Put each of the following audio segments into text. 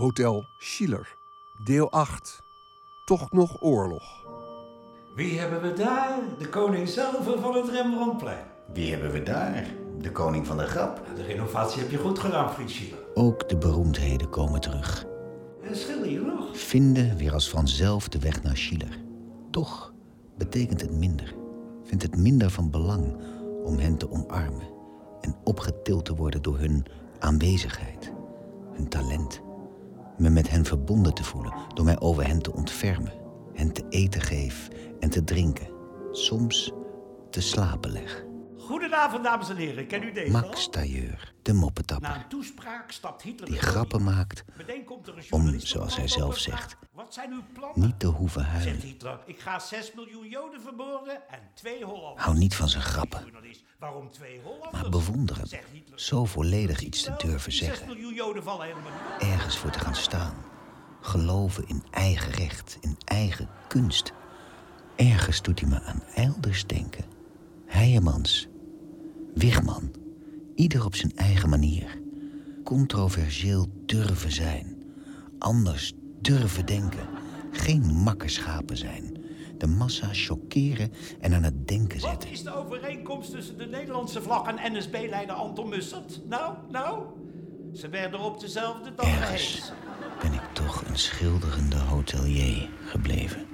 Hotel Schiller, deel 8. Toch nog oorlog. Wie hebben we daar? De koning zelf van het Rembrandtplein. Wie hebben we daar? De koning van de grap. De renovatie heb je goed gedaan, Frits Schiller. Ook de beroemdheden komen terug. En schilder je nog? Vinden weer als vanzelf de weg naar Schiller. Toch betekent het minder. Vindt het minder van belang om hen te omarmen en opgetild te worden door hun aanwezigheid, hun talent. Me met hen verbonden te voelen door mij over hen te ontfermen, hen te eten geef en te drinken, soms te slapen leg. Goedenavond, dames en heren. Ken u deze Max? Tailleur, de Na moppetapper, een toespraak stapt Hitler... die grappen maakt komt er een om, zoals hij zelf zegt, Wat zijn uw plannen? niet te hoeven Zegt huilen. Hitler, ik ga 6 miljoen Joden vermoorden en twee Hollanders. Hou niet van zijn grappen, waarom twee Hollanders? maar bewonder hem Zegt zo volledig iets te durven die 6 zeggen. miljoen Joden vallen helemaal niet ergens voor te gaan staan. Geloven in eigen recht, in eigen kunst. Ergens doet hij me aan Eilders denken. Heijemans, Wigman, ieder op zijn eigen manier. Controversieel durven zijn. Anders durven denken. Geen makkerschapen zijn. De massa chockeren en aan het denken Wat zetten. is de overeenkomst tussen de Nederlandse vlag en NSB-leider Anton Mussert? Nou, nou? Ze werden op dezelfde dag Ergens ben ik toch een schilderende hotelier gebleven.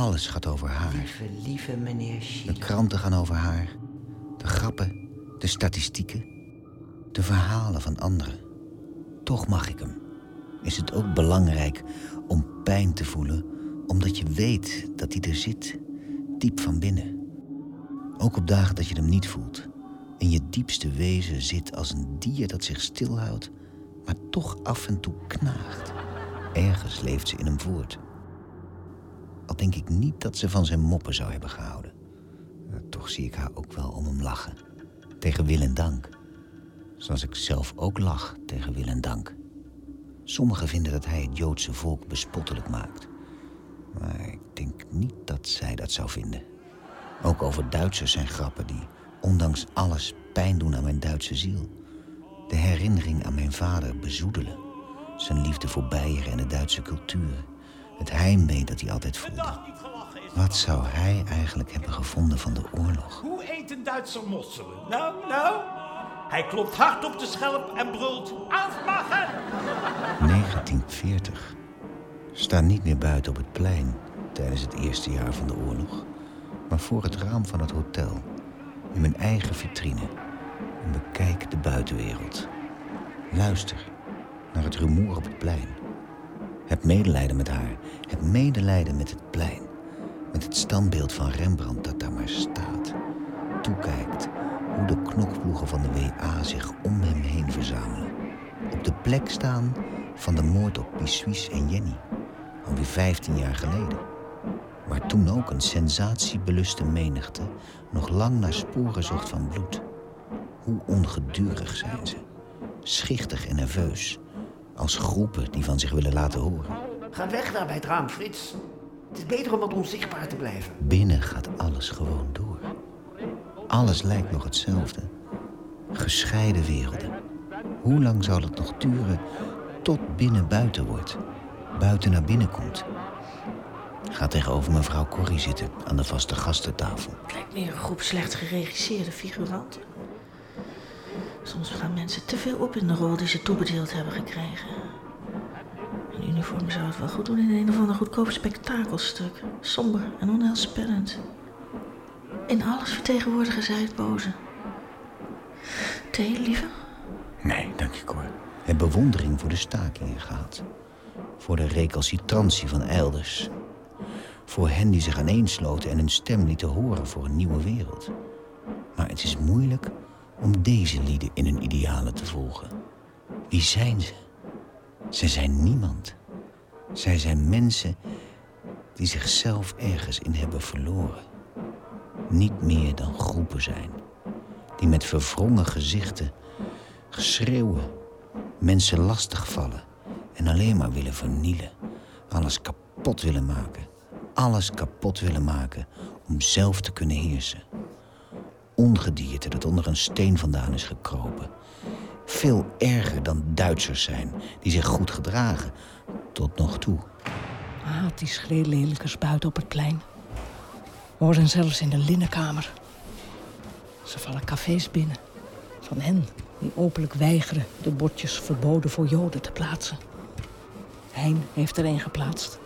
Alles gaat over haar. Lieve, lieve meneer De kranten gaan over haar. De grappen, de statistieken, de verhalen van anderen. Toch mag ik hem. Is het ook belangrijk om pijn te voelen, omdat je weet dat hij er zit, diep van binnen. Ook op dagen dat je hem niet voelt. In je diepste wezen zit als een dier dat zich stilhoudt, maar toch af en toe knaagt. Ergens leeft ze in hem voort. Al denk ik niet dat ze van zijn moppen zou hebben gehouden. Eh, Toch zie ik haar ook wel om hem lachen. Tegen wil en dank. Zoals ik zelf ook lach tegen wil en dank. Sommigen vinden dat hij het Joodse volk bespottelijk maakt. Maar ik denk niet dat zij dat zou vinden. Ook over Duitsers zijn grappen die, ondanks alles, pijn doen aan mijn Duitse ziel. De herinnering aan mijn vader bezoedelen. Zijn liefde voor Beieren en de Duitse cultuur. Het heimwee dat hij altijd voelde. Wat zou hij eigenlijk hebben gevonden van de oorlog? Hoe eet een Duitser mosselen? Nou, nou? Hij klopt hard op de schelp en brult afmachen! 1940. Sta niet meer buiten op het plein tijdens het eerste jaar van de oorlog, maar voor het raam van het hotel, in mijn eigen vitrine, en bekijk de buitenwereld. Luister naar het rumoer op het plein. Heb medelijden met haar, heb medelijden met het plein, met het standbeeld van Rembrandt dat daar maar staat. Toekijkt hoe de knokploegen van de WA zich om hem heen verzamelen. Op de plek staan van de moord op Pissuis en Jenny, alweer 15 jaar geleden. Maar toen ook een sensatiebeluste menigte nog lang naar sporen zocht van bloed. Hoe ongedurig zijn ze, schichtig en nerveus, als groepen die van zich willen laten horen. Ga weg daar bij het raam, Frits. Het is beter om wat onzichtbaar te blijven. Binnen gaat alles gewoon door. Alles lijkt nog hetzelfde. Gescheiden werelden. Hoe lang zal het nog duren tot binnen buiten wordt? Buiten naar binnen komt. Ga tegenover mevrouw Corrie zitten aan de vaste gastentafel. Het lijkt meer een groep slecht geregisseerde figuranten. Soms gaan mensen te veel op in de rol die ze toebedeeld hebben gekregen. Een uniform zou het wel goed doen in een of ander goedkoop spektakelstuk. Somber en onheilspellend. In alles vertegenwoordigen zij het boze. Thee, lieve? Nee, dank je, Cor. Heb bewondering voor de stakingen gehad. Voor de recalcitrantie van elders. Voor hen die zich aaneensloten en hun stem lieten horen voor een nieuwe wereld. Maar het is moeilijk om deze lieden in hun idealen te volgen. Wie zijn ze? Ze zijn niemand. Zij zijn mensen die zichzelf ergens in hebben verloren. Niet meer dan groepen zijn. Die met verwrongen gezichten geschreeuwen, mensen lastigvallen en alleen maar willen vernielen. Alles kapot willen maken. Alles kapot willen maken om zelf te kunnen heersen. Ongedierte dat onder een steen vandaan is gekropen. Veel erger dan Duitsers zijn die zich goed gedragen. Tot nog toe. Haat die schreeuwlelijkers buiten op het plein. Hoor hen zelfs in de linnenkamer. Ze vallen cafés binnen. Van hen die openlijk weigeren de bordjes verboden voor Joden te plaatsen. Hein heeft er een geplaatst.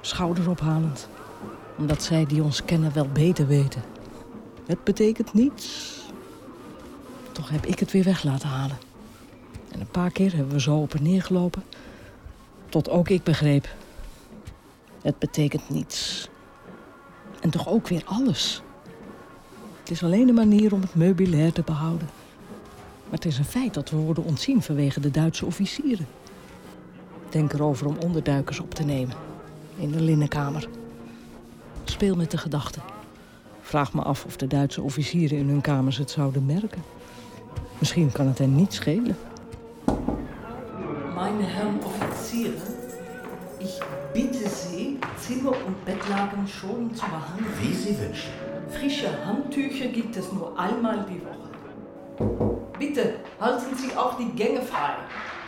Schouderophalend. Omdat zij die ons kennen wel beter weten. Het betekent niets. Toch heb ik het weer weg laten halen. En een paar keer hebben we zo op en neer gelopen. Tot ook ik begreep. Het betekent niets. En toch ook weer alles. Het is alleen een manier om het meubilair te behouden. Maar het is een feit dat we worden ontzien vanwege de Duitse officieren. Denk erover om onderduikers op te nemen. In de linnenkamer. Speel met de gedachten. Vraag me af of de Duitse officieren in hun kamers het zouden merken. Misschien kan het hen niet schelen. Meine Herren Offiziere, ich bitte Sie, Zimmer und Bettlaken schon zu behandeln. Wie Sie wünschen. Frische Handtücher gibt es nur einmal die Woche. Bitte halten Sie auch die Gänge frei.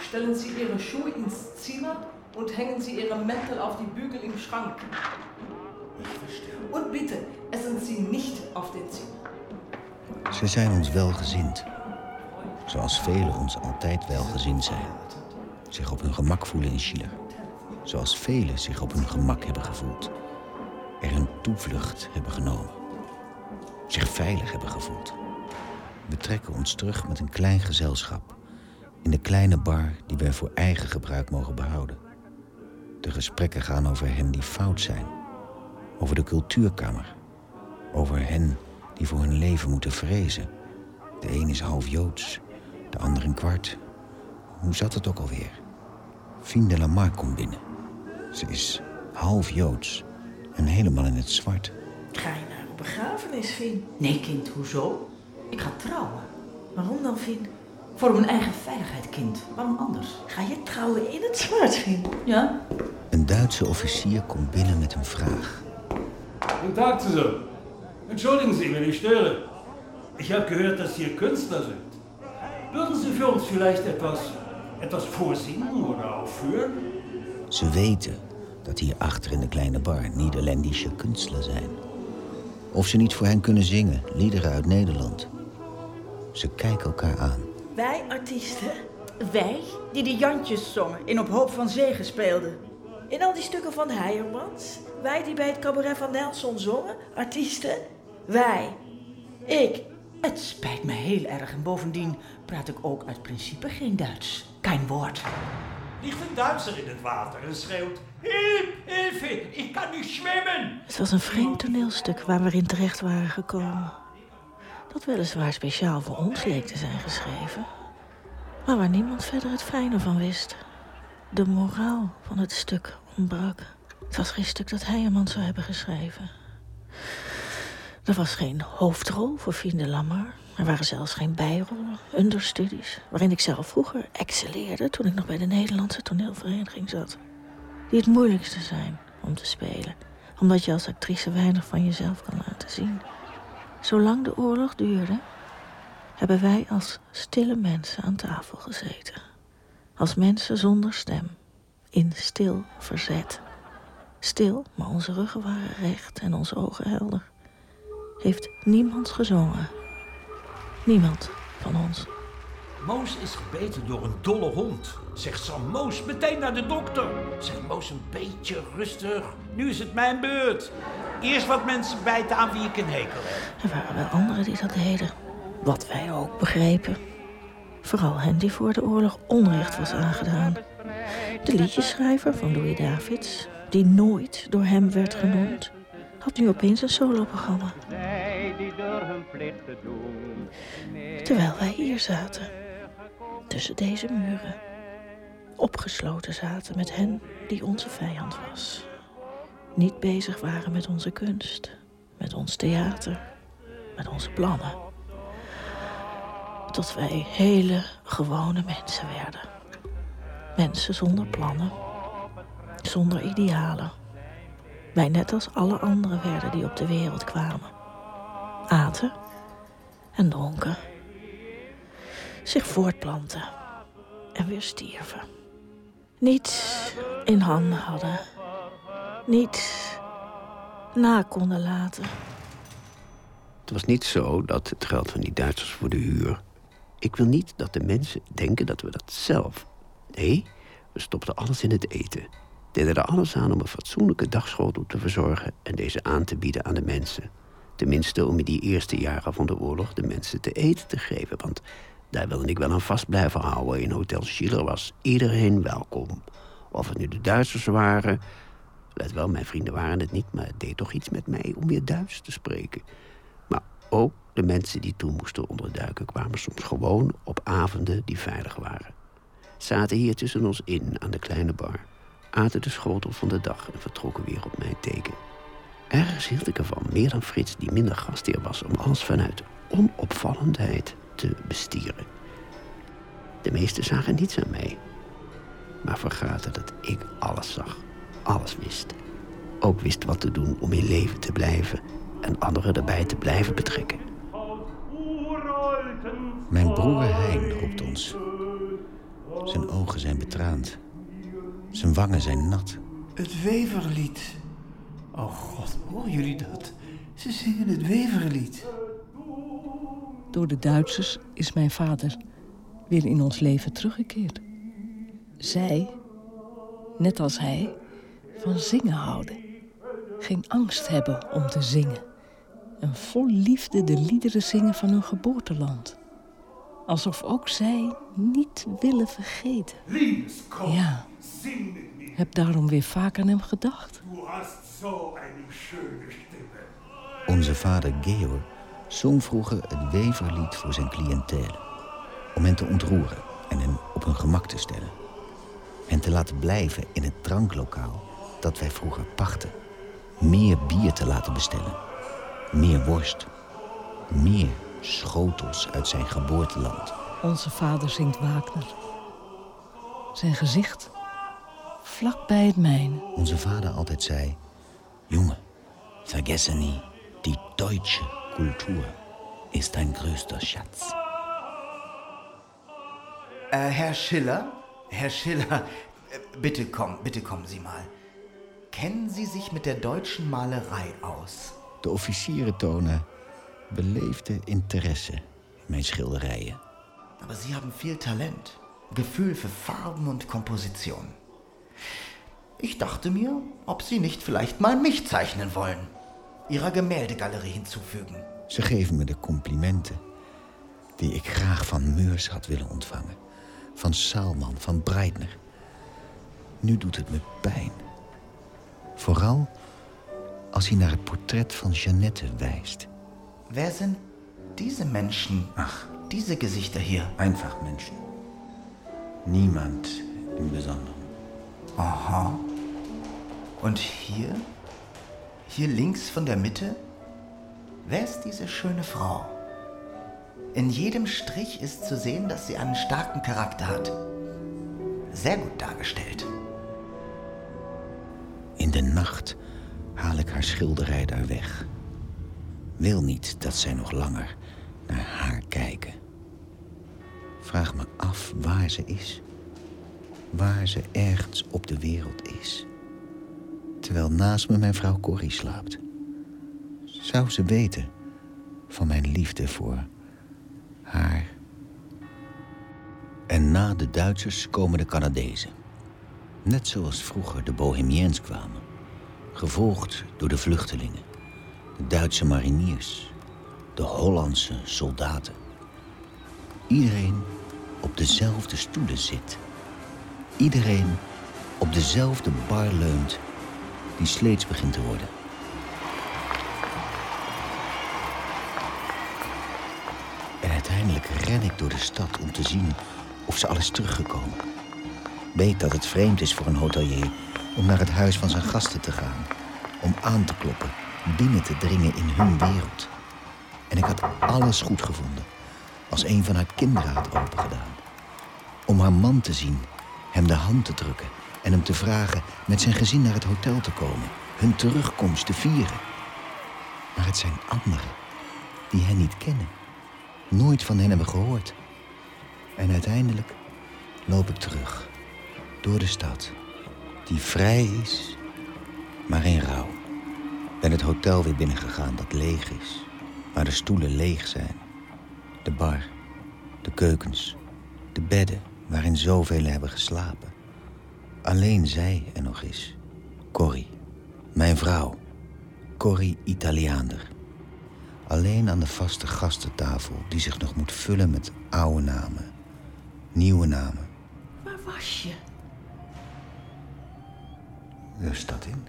Stellen Sie Ihre Schuhe ins Zimmer und hängen Sie Ihre Mäntel auf die Bügel im Schrank. Und bitte essen Sie nicht auf den. Ze zijn ons welgezind. Zoals velen ons altijd welgezind zijn. Zich op hun gemak voelen in Schiller. Zoals velen zich op hun gemak hebben gevoeld. Er een toevlucht hebben genomen. Zich veilig hebben gevoeld. We trekken ons terug met een klein gezelschap. In de kleine bar die wij voor eigen gebruik mogen behouden. De gesprekken gaan over hen die fout zijn. Over de cultuurkamer. Over hen die voor hun leven moeten vrezen. De een is half Joods, de ander een kwart. Hoe zat het ook alweer? Fien de Lamar komt binnen. Ze is half Joods en helemaal in het zwart. Ga je naar een begrafenis, Fien? Nee, kind, hoezo? Ik ga trouwen. Waarom dan, Fien? Voor mijn eigen veiligheid, kind. Waarom anders? Ga je trouwen in het zwart, Fien? Ja? Een Duitse officier komt binnen met een vraag. Guten Tag zusammen. Entschuldigen Sie, wenn ich störe. Ich habe gehört, dass Sie Künstler sind. Würden Sie für uns vielleicht etwas, etwas vorsingen oder aufführen? Ze weten dat hier achter in de kleine bar Nederlandische kunstler zijn. Of ze niet voor hen kunnen zingen, liederen uit Nederland. Ze kijken elkaar aan. Wij artiesten? Wij, die de Jantjes zongen in Op Hoop van Zegen speelden. In al die stukken van Heijermans? Wij die bij het cabaret van Nelson zongen? Artiesten? Wij. Ik. Het spijt me heel erg en bovendien praat ik ook uit principe geen Duits. Kein woord. Ligt een Duitser in het water en schreeuwt... Hilf, Hilfe, ik kan niet zwemmen. Het was een vreemd toneelstuk waar we in terecht waren gekomen. Dat weliswaar speciaal voor ons leek te zijn geschreven. Maar waar niemand verder het fijne van wist. De moraal van het stuk ontbrak. Het was geen stuk dat Heijerman zou hebben geschreven. Er was geen hoofdrol voor Fien de Lammer. Er waren zelfs geen bijrollen, understudies... waarin ik zelf vroeger excelleerde toen ik nog bij de Nederlandse toneelvereniging zat. Die het moeilijkste zijn om te spelen. Omdat je als actrice weinig van jezelf kan laten zien. Zolang de oorlog duurde, hebben wij als stille mensen aan tafel gezeten. Als mensen zonder stem, in stil verzet. Stil, maar onze ruggen waren recht en onze ogen helder. Heeft niemand gezongen. Niemand van ons. Moos is gebeten door een dolle hond. Zegt Sam Moos meteen naar de dokter. Zegt Moos een beetje rustig. Nu is het mijn beurt. Eerst wat mensen bijten aan wie ik een hekel heb. Er waren wel anderen die dat deden. Wat wij ook begrepen. Vooral hen die voor de oorlog onrecht was aangedaan. De liedjeschrijver van Louis Davids, die nooit door hem werd genoemd, had nu opeens een soloprogramma. Terwijl wij hier zaten, tussen deze muren, opgesloten zaten met hen die onze vijand was. Niet bezig waren met onze kunst, met ons theater, met onze plannen. Tot wij hele gewone mensen werden. Mensen zonder plannen, zonder idealen. Wij net als alle anderen werden die op de wereld kwamen. Aten en dronken. zich voortplanten en weer stierven. Niet in handen hadden, niet na konden laten. Het was niet zo dat het geld van die Duitsers voor de huur. Ik wil niet dat de mensen denken dat we dat zelf. Nee, we stopten alles in het eten. Deden er alles aan om een fatsoenlijke dagschotel te verzorgen en deze aan te bieden aan de mensen. Tenminste, om in die eerste jaren van de oorlog de mensen te eten te geven. Want daar wilde ik wel aan vast blijven houden. In Hotel Schiller was iedereen welkom. Of het nu de Duitsers waren. Let wel, mijn vrienden waren het niet, maar het deed toch iets met mij om weer Duits te spreken. Maar ook de mensen die toen moesten onderduiken kwamen soms gewoon op avonden die veilig waren. Zaten hier tussen ons in aan de kleine bar, aten de schotel van de dag en vertrokken weer op mijn teken. Ergens hield ik ervan, meer dan Frits, die minder gastheer was, om alles vanuit onopvallendheid te bestieren. De meesten zagen niets aan mij, maar vergaten dat ik alles zag, alles wist. Ook wist wat te doen om in leven te blijven en anderen erbij te blijven betrekken. Mijn broer Hein roept ons. Zijn ogen zijn betraand. Zijn wangen zijn nat. Het weverlied. Oh god, horen jullie dat? Ze zingen het weverlied. Door de Duitsers is mijn vader weer in ons leven teruggekeerd. Zij, net als hij, van zingen houden. Geen angst hebben om te zingen. En vol liefde de liederen zingen van hun geboorteland. Alsof ook zij niet willen vergeten. Ja, heb daarom weer vaak aan hem gedacht. Onze vader Georg zong vroeger het weverlied voor zijn cliëntele. Om hen te ontroeren en hen op hun gemak te stellen. Hen te laten blijven in het dranklokaal dat wij vroeger pachten. Meer bier te laten bestellen. Meer worst. Meer schotels uit zijn geboorteland. Onze vader zingt Wagner. Zijn gezicht vlak bij het mijne. Onze vader altijd zei... Jongen, vergesse nie, die deutsche Kultur ist ein größter Schatz. Äh, Herr Schiller? Herr Schiller, äh, bitte kommen, bitte kommen Sie mal. Kennen Sie sich mit der deutschen Malerei aus? De officieren tonen beleefde interesse in mijn schilderijen. Aber Sie haben viel Talent, Gefühl für Farben und Komposition. Ich dachte mir, ob Sie nicht vielleicht mal mich zeichnen wollen. Ihrer Gemäldegalerie hinzufügen. Ze geven me de complimenten die ik graag van Meurs had willen ontvangen. Van Salman, van Breitner. Nu doet het me pijn. Vooral als hij naar het portret van Jeannette wijst. Wer sind diese Menschen? Ach, Diese Gesichter hier. einfach Menschen. Niemand im Besonderen. Aha. Und hier? Hier links von der Mitte? Wer ist diese schöne Frau? In jedem Strich ist zu sehen, dass sie einen starken Charakter hat. Sehr gut dargestellt. In de nacht haal ik haar schilderij daar weg. Wil niet dat zij nog langer naar haar kijken. Vraag me af waar ze is. Waar ze ergens op de wereld is. Terwijl naast me mijn vrouw Corrie slaapt. Zou ze weten van mijn liefde voor haar. En na de Duitsers komen de Canadezen. Net zoals vroeger de Bohemiens kwamen. Gevolgd door de vluchtelingen. De Duitse mariniers. De Hollandse soldaten. Iedereen op dezelfde stoelen zit. Iedereen op dezelfde bar leunt die sleets begint te worden. En uiteindelijk ren ik door de stad om te zien of ze al is teruggekomen. Weet dat het vreemd is voor een hotelier om naar het huis van zijn gasten te gaan. Om aan te kloppen, binnen te dringen in hun wereld. En ik had alles goed gevonden als een van haar kinderen had opengedaan. Om haar man te zien, hem de hand te drukken en hem te vragen met zijn gezin naar het hotel te komen, hun terugkomst te vieren. Maar het zijn anderen die hen niet kennen, nooit van hen hebben gehoord. En uiteindelijk loop ik terug. Door de stad. Die vrij is, maar in rouw. Ben het hotel weer binnengegaan dat leeg is. Waar de stoelen leeg zijn. De bar. De keukens. De bedden waarin zoveel hebben geslapen. Alleen zij er nog is. Corrie. Mijn vrouw. Corrie Italiaander. Alleen aan de vaste gastentafel die zich nog moet vullen met oude namen. Nieuwe namen. Waar was je? De stad in.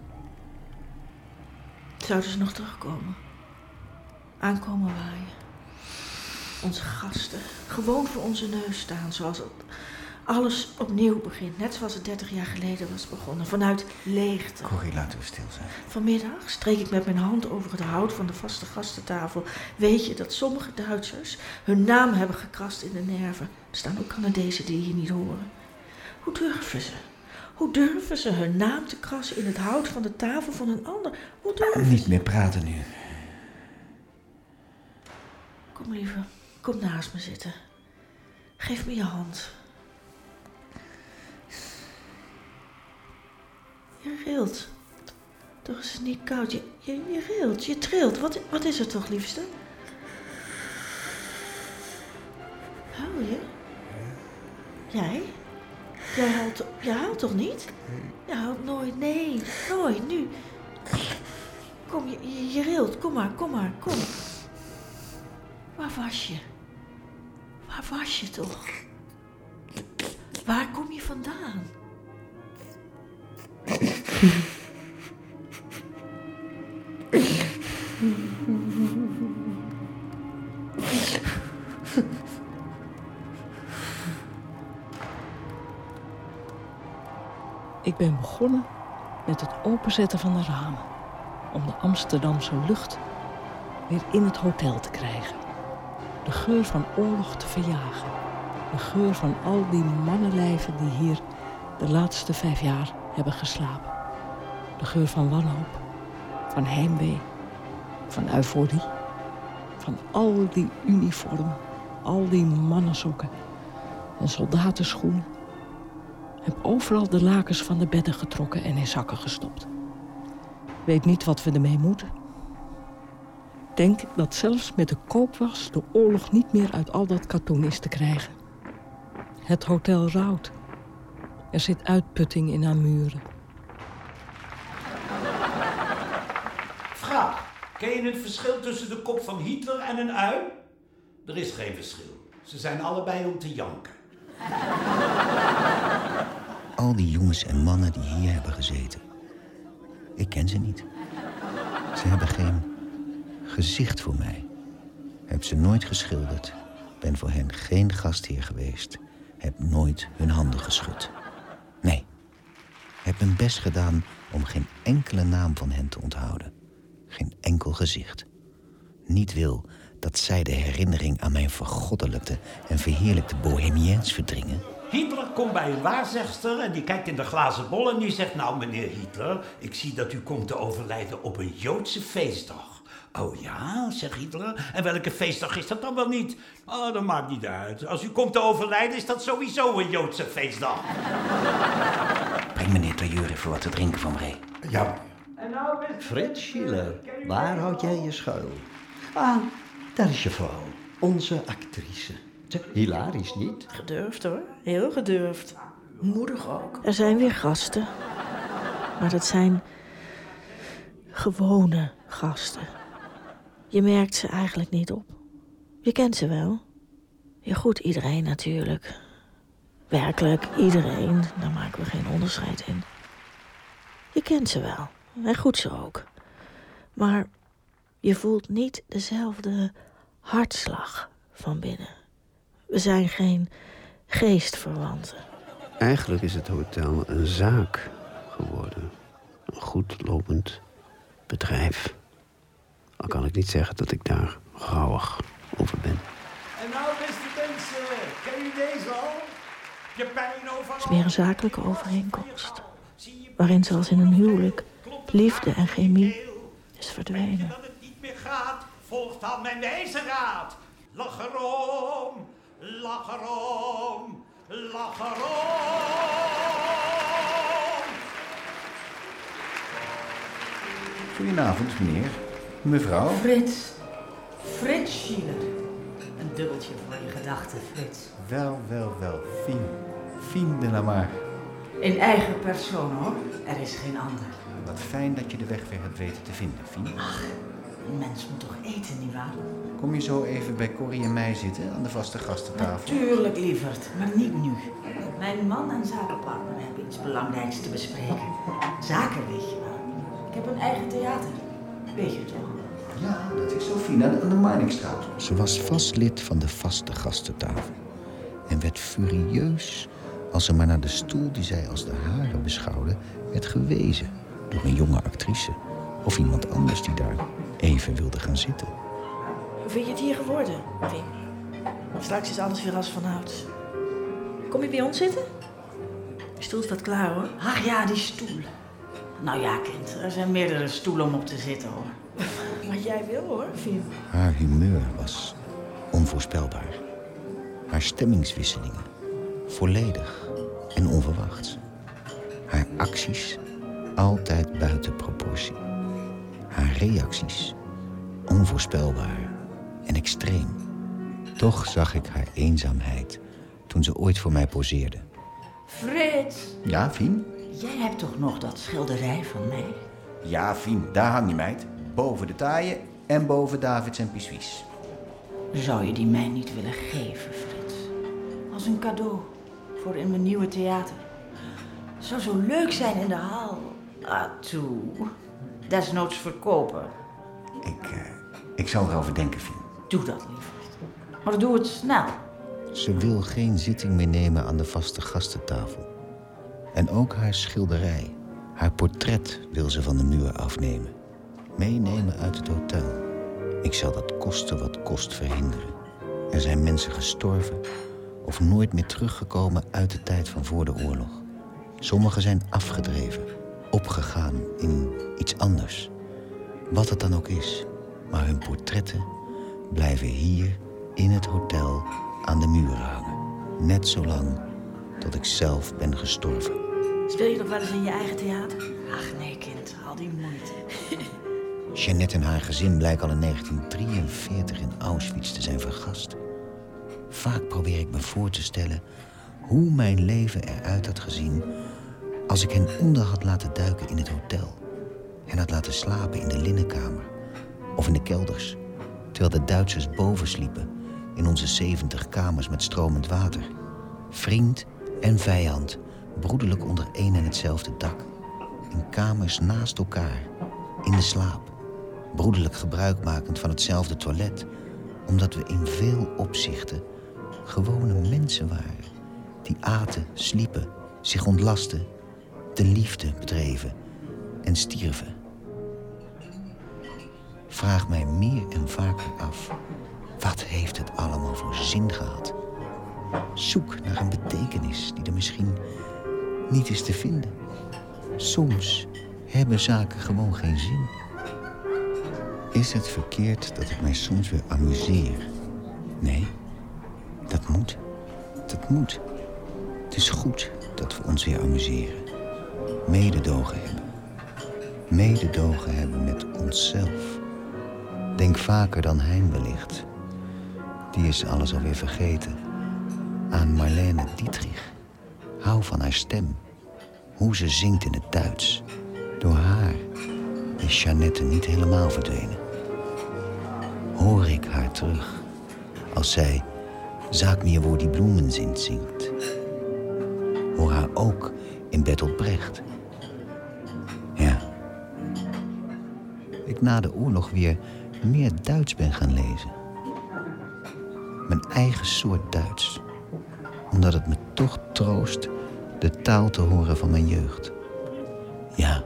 Zouden ze nog terugkomen? Aankomen waaien. Onze gasten. Gewoon voor onze neus staan. Zoals het alles opnieuw begint. Net zoals het 30 jaar geleden was begonnen. Vanuit leegte. Corrie, laten we stil zijn. Vanmiddag streek ik met mijn hand over het hout van de vaste gastentafel. Weet je dat sommige Duitsers hun naam hebben gekrast in de nerven? Er staan ook Canadezen die hier niet horen. Hoe durven ze? Hoe durven ze hun naam te krassen in het hout van de tafel van een ander? Hoe durven Niet meer praten nu. Kom lieve, kom naast me zitten. Geef me je hand. Je rilt. Toch is het niet koud. Je, je, je rilt, je trilt. Wat, wat is er toch, liefste? Huil je? Jij? Jij huilt, jij huilt toch niet? Je huilt nooit, nee, nooit, nu. Kom, je, je, je rilt. Kom maar, kom maar, kom. Waar was je? Waar was je toch? Waar kom je vandaan? Ik ben begonnen met het openzetten van de ramen. Om de Amsterdamse lucht weer in het hotel te krijgen. De geur van oorlog te verjagen. De geur van al die mannenlijven die hier de laatste vijf jaar hebben geslapen. De geur van wanhoop, van heimwee, van euforie. Van al die uniformen, al die mannensokken en soldatenschoenen. Heb overal de lakens van de bedden getrokken en in zakken gestopt. Weet niet wat we ermee moeten. Denk dat zelfs met de koopwas de oorlog niet meer uit al dat katoen is te krijgen. Het hotel rouwt. Er zit uitputting in haar muren. Vraag. Ken je het verschil tussen de kop van Hitler en een ui? Er is geen verschil. Ze zijn allebei om te janken. Al die jongens en mannen die hier hebben gezeten. Ik ken ze niet. Ze hebben geen gezicht voor mij. Heb ze nooit geschilderd. Ben voor hen geen gastheer geweest. Heb nooit hun handen geschud. Nee. Heb mijn best gedaan om geen enkele naam van hen te onthouden. Geen enkel gezicht. Niet wil dat zij de herinnering aan mijn vergoddelijkte en verheerlijkte bohemiens verdringen. Hitler komt bij een waarzegster en die kijkt in de glazen bol en die zegt... Nou, meneer Hitler, ik zie dat u komt te overlijden op een Joodse feestdag. Oh ja, zegt Hitler. En welke feestdag is dat dan wel niet? Oh, dat maakt niet uit. Als u komt te overlijden is dat sowieso een Joodse feestdag. Breng meneer Tailleur even wat te drinken van Ray. Ja, En nou, Frits Schiller, waar houd jij je schuil? Ah, daar is je vrouw, onze actrice. Hilarisch niet? Gedurfd hoor, heel gedurfd. Moedig ook. Er zijn weer gasten. Maar dat zijn gewone gasten. Je merkt ze eigenlijk niet op. Je kent ze wel. Ja goed, iedereen natuurlijk. Werkelijk iedereen, daar maken we geen onderscheid in. Je kent ze wel. En goed zo ook. Maar je voelt niet dezelfde hartslag van binnen. We zijn geen geestverwanten. Eigenlijk is het hotel een zaak geworden. Een goed lopend bedrijf. Al kan ik niet zeggen dat ik daar rouwig over ben. En nou, beste mensen, ken je deze al? Je pijn overal. Het is meer een zakelijke overeenkomst. Waarin zoals in een huwelijk liefde en chemie is verdwenen. dat het niet meer gaat, volg dan mijn wijze raad. Lach erom, lach erom, lach erom. Goedenavond, meneer. Mevrouw. Frits. Frits Schiller. Een dubbeltje voor je gedachten, Frits. Wel, wel, wel. Fien. Fien de Lamar. In eigen persoon, hoor. Er is geen ander. Wat fijn dat je de weg weer hebt weten te vinden, Fien. Een mens moet toch eten, nietwaar? Kom je zo even bij Corrie en mij zitten aan de vaste gastentafel? Tuurlijk, lieverd. Maar niet nu. Mijn man en zakenpartner hebben iets belangrijks te bespreken. Zaken, weet je wel. Ik heb een eigen theater. Weet je toch? Ja, dat is zo fijn aan de Marnixstraat. Ze was vast lid van de vaste gastentafel en werd furieus als ze maar naar de stoel die zij als de hare beschouwde werd gewezen door een jonge actrice of iemand anders die daar even wilde gaan zitten. Hoe vind je het hier geworden, Wim? Straks is alles weer als vanouds. Kom je bij ons zitten? De stoel staat klaar, hoor. Ach ja, die stoel. Nou ja, kind, er zijn meerdere stoelen om op te zitten, hoor. Wat jij wil, hoor, Wim. Haar humeur was onvoorspelbaar. Haar stemmingswisselingen volledig en onverwachts. Haar acties altijd buiten proportie. Haar reacties onvoorspelbaar en extreem. Toch zag ik haar eenzaamheid toen ze ooit voor mij poseerde. Frits, Ja, Fien? jij hebt toch nog dat schilderij van mij? Ja, Fien, daar hang je meid. Boven de taaien en boven Davids en Pissuis. Zou je die mij niet willen geven, Frits? Als een cadeau voor in mijn nieuwe theater. Zou zo leuk zijn in de hal. Ah, toe. Desnoods verkopen. Ik, eh, ik zal erover denken, Fien. Doe dat liever. Maar doe het snel. Ze wil geen zitting meer nemen aan de vaste gastentafel. En ook haar schilderij, haar portret wil ze van de muur afnemen. Meenemen uit het hotel. Ik zal dat koste wat kost verhinderen. Er zijn mensen gestorven of nooit meer teruggekomen uit de tijd van voor de oorlog. Sommigen zijn afgedreven, opgegaan in iets anders. Wat het dan ook is. Maar hun portretten blijven hier in het hotel aan de muren hangen. Net zolang tot ik zelf ben gestorven. Speel je nog wel eens in je eigen theater? Ach nee, kind. Al die moeite. Jeannette en haar gezin blijken al in 1943 in Auschwitz te zijn vergast. Vaak probeer ik me voor te stellen hoe mijn leven eruit had gezien als ik hen onder had laten duiken in het hotel. En had laten slapen in de linnenkamer of in de kelders, terwijl de Duitsers boven sliepen in onze 70 kamers met stromend water. Vriend en vijand broederlijk onder één en hetzelfde dak. In kamers naast elkaar, in de slaap. Broederlijk gebruikmakend van hetzelfde toilet, omdat we in veel opzichten gewone mensen waren. Die aten, sliepen, zich ontlasten, de liefde bedreven en stierven. Vraag mij meer en vaker af, wat heeft het allemaal voor zin gehad? Zoek naar een betekenis die er misschien niet is te vinden. Soms hebben zaken gewoon geen zin. Is het verkeerd dat ik mij soms weer amuseer? Nee, dat moet. Dat moet. Het is goed dat we ons weer amuseren. Mededogen hebben. Mededogen hebben met onszelf. Denk vaker dan Hein wellicht. Die is alles alweer vergeten. Aan Marlene Dietrich. Hou van haar stem. Hoe ze zingt in het Duits. Door haar is Jeannette niet helemaal verdwenen. Hoor ik haar terug als zij Sag mir, wo die sind zingt. Hoor haar ook Bertolt Brecht. Ja. Ik na de oorlog weer meer Duits ben gaan lezen. Mijn eigen soort Duits. Omdat het me toch troost de taal te horen van mijn jeugd. Ja,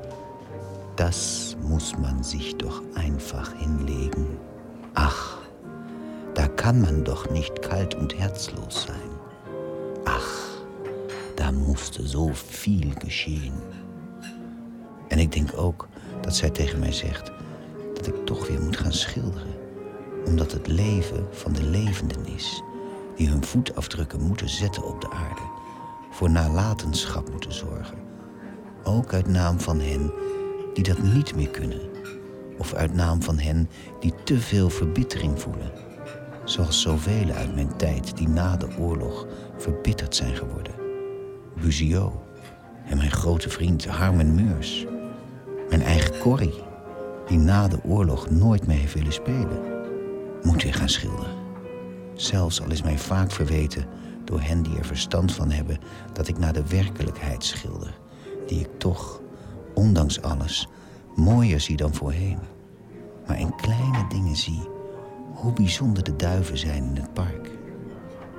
das muss man sich doch einfach hinlegen. Ach, da kann man doch nicht kalt und herzlos sein. Ach, da moeste zo viel geschehen. En ik denk ook dat zij tegen mij zegt dat ik toch weer moet gaan schilderen. Omdat het leven van de levenden is die hun voetafdrukken moeten zetten op de aarde, voor nalatenschap moeten zorgen. Ook uit naam van hen die dat niet meer kunnen, of uit naam van hen die te veel verbittering voelen, zoals zoveel uit mijn tijd die na de oorlog verbitterd zijn geworden. Buziot en mijn grote vriend Harmen Meurs, mijn eigen Corrie, die na de oorlog nooit meer heeft willen spelen, moet weer gaan schilderen. Zelfs al is mij vaak verweten door hen die er verstand van hebben dat ik naar de werkelijkheid schilder, die ik toch, ondanks alles, mooier zie dan voorheen. Maar in kleine dingen zie hoe bijzonder de duiven zijn in het park.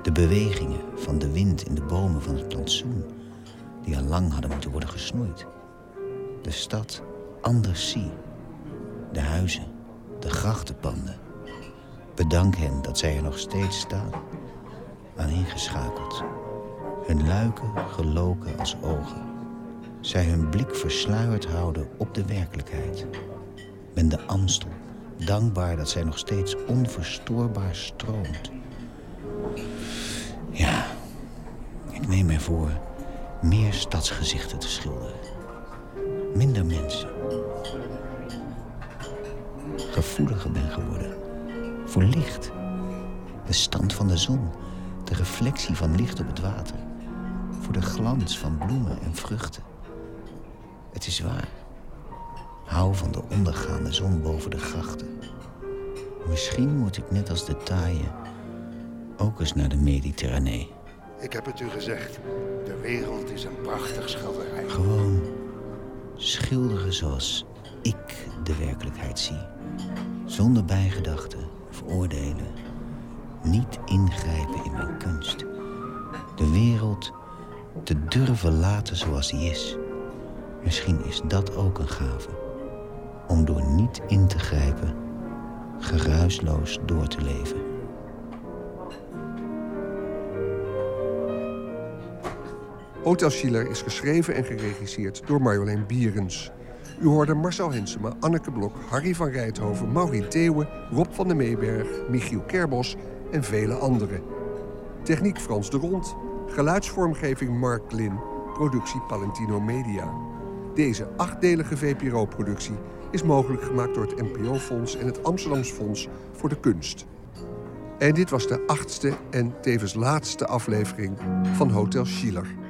De bewegingen van de wind in de bomen van het plantsoen, die al lang hadden moeten worden gesnoeid. De stad anders zie. De huizen, de grachtenpanden. Bedank hen dat zij er nog steeds staan. Aaneengeschakeld. Hun luiken geloken als ogen. Zij hun blik versluierd houden op de werkelijkheid. Ben de Amstel dankbaar dat zij nog steeds onverstoorbaar stroomt. Ja, ik neem mij voor meer stadsgezichten te schilderen. Minder mensen. Gevoeliger ben geworden. Voor licht. De stand van de zon. De reflectie van licht op het water. Voor de glans van bloemen en vruchten. Het is waar. Hou van de ondergaande zon boven de grachten. Misschien moet ik net als de taaien ook eens naar de Mediterranee. Ik heb het u gezegd. De wereld is een prachtig schilderij. Gewoon schilderen zoals ik de werkelijkheid zie. Zonder bijgedachten of oordelen. Niet ingrijpen in mijn kunst. De wereld te durven laten zoals die is. Misschien is dat ook een gave. Om door niet in te grijpen, geruisloos door te leven. Hotel Schiller is geschreven en geregisseerd door Marjolein Bierens. U hoorde Marcel Hensema, Anneke Blok, Harry van Rijthoven, Maureen Theeuwen, Rob van der Meeberg, Michiel Kerbos en vele anderen. Techniek Frans de Rond, geluidsvormgeving Mark Lin, productie Palentino Media. Deze achtdelige VPRO-productie is mogelijk gemaakt door het NPO-fonds en het Amsterdams Fonds voor de Kunst. En dit was de achtste en tevens laatste aflevering van Hotel Schiller.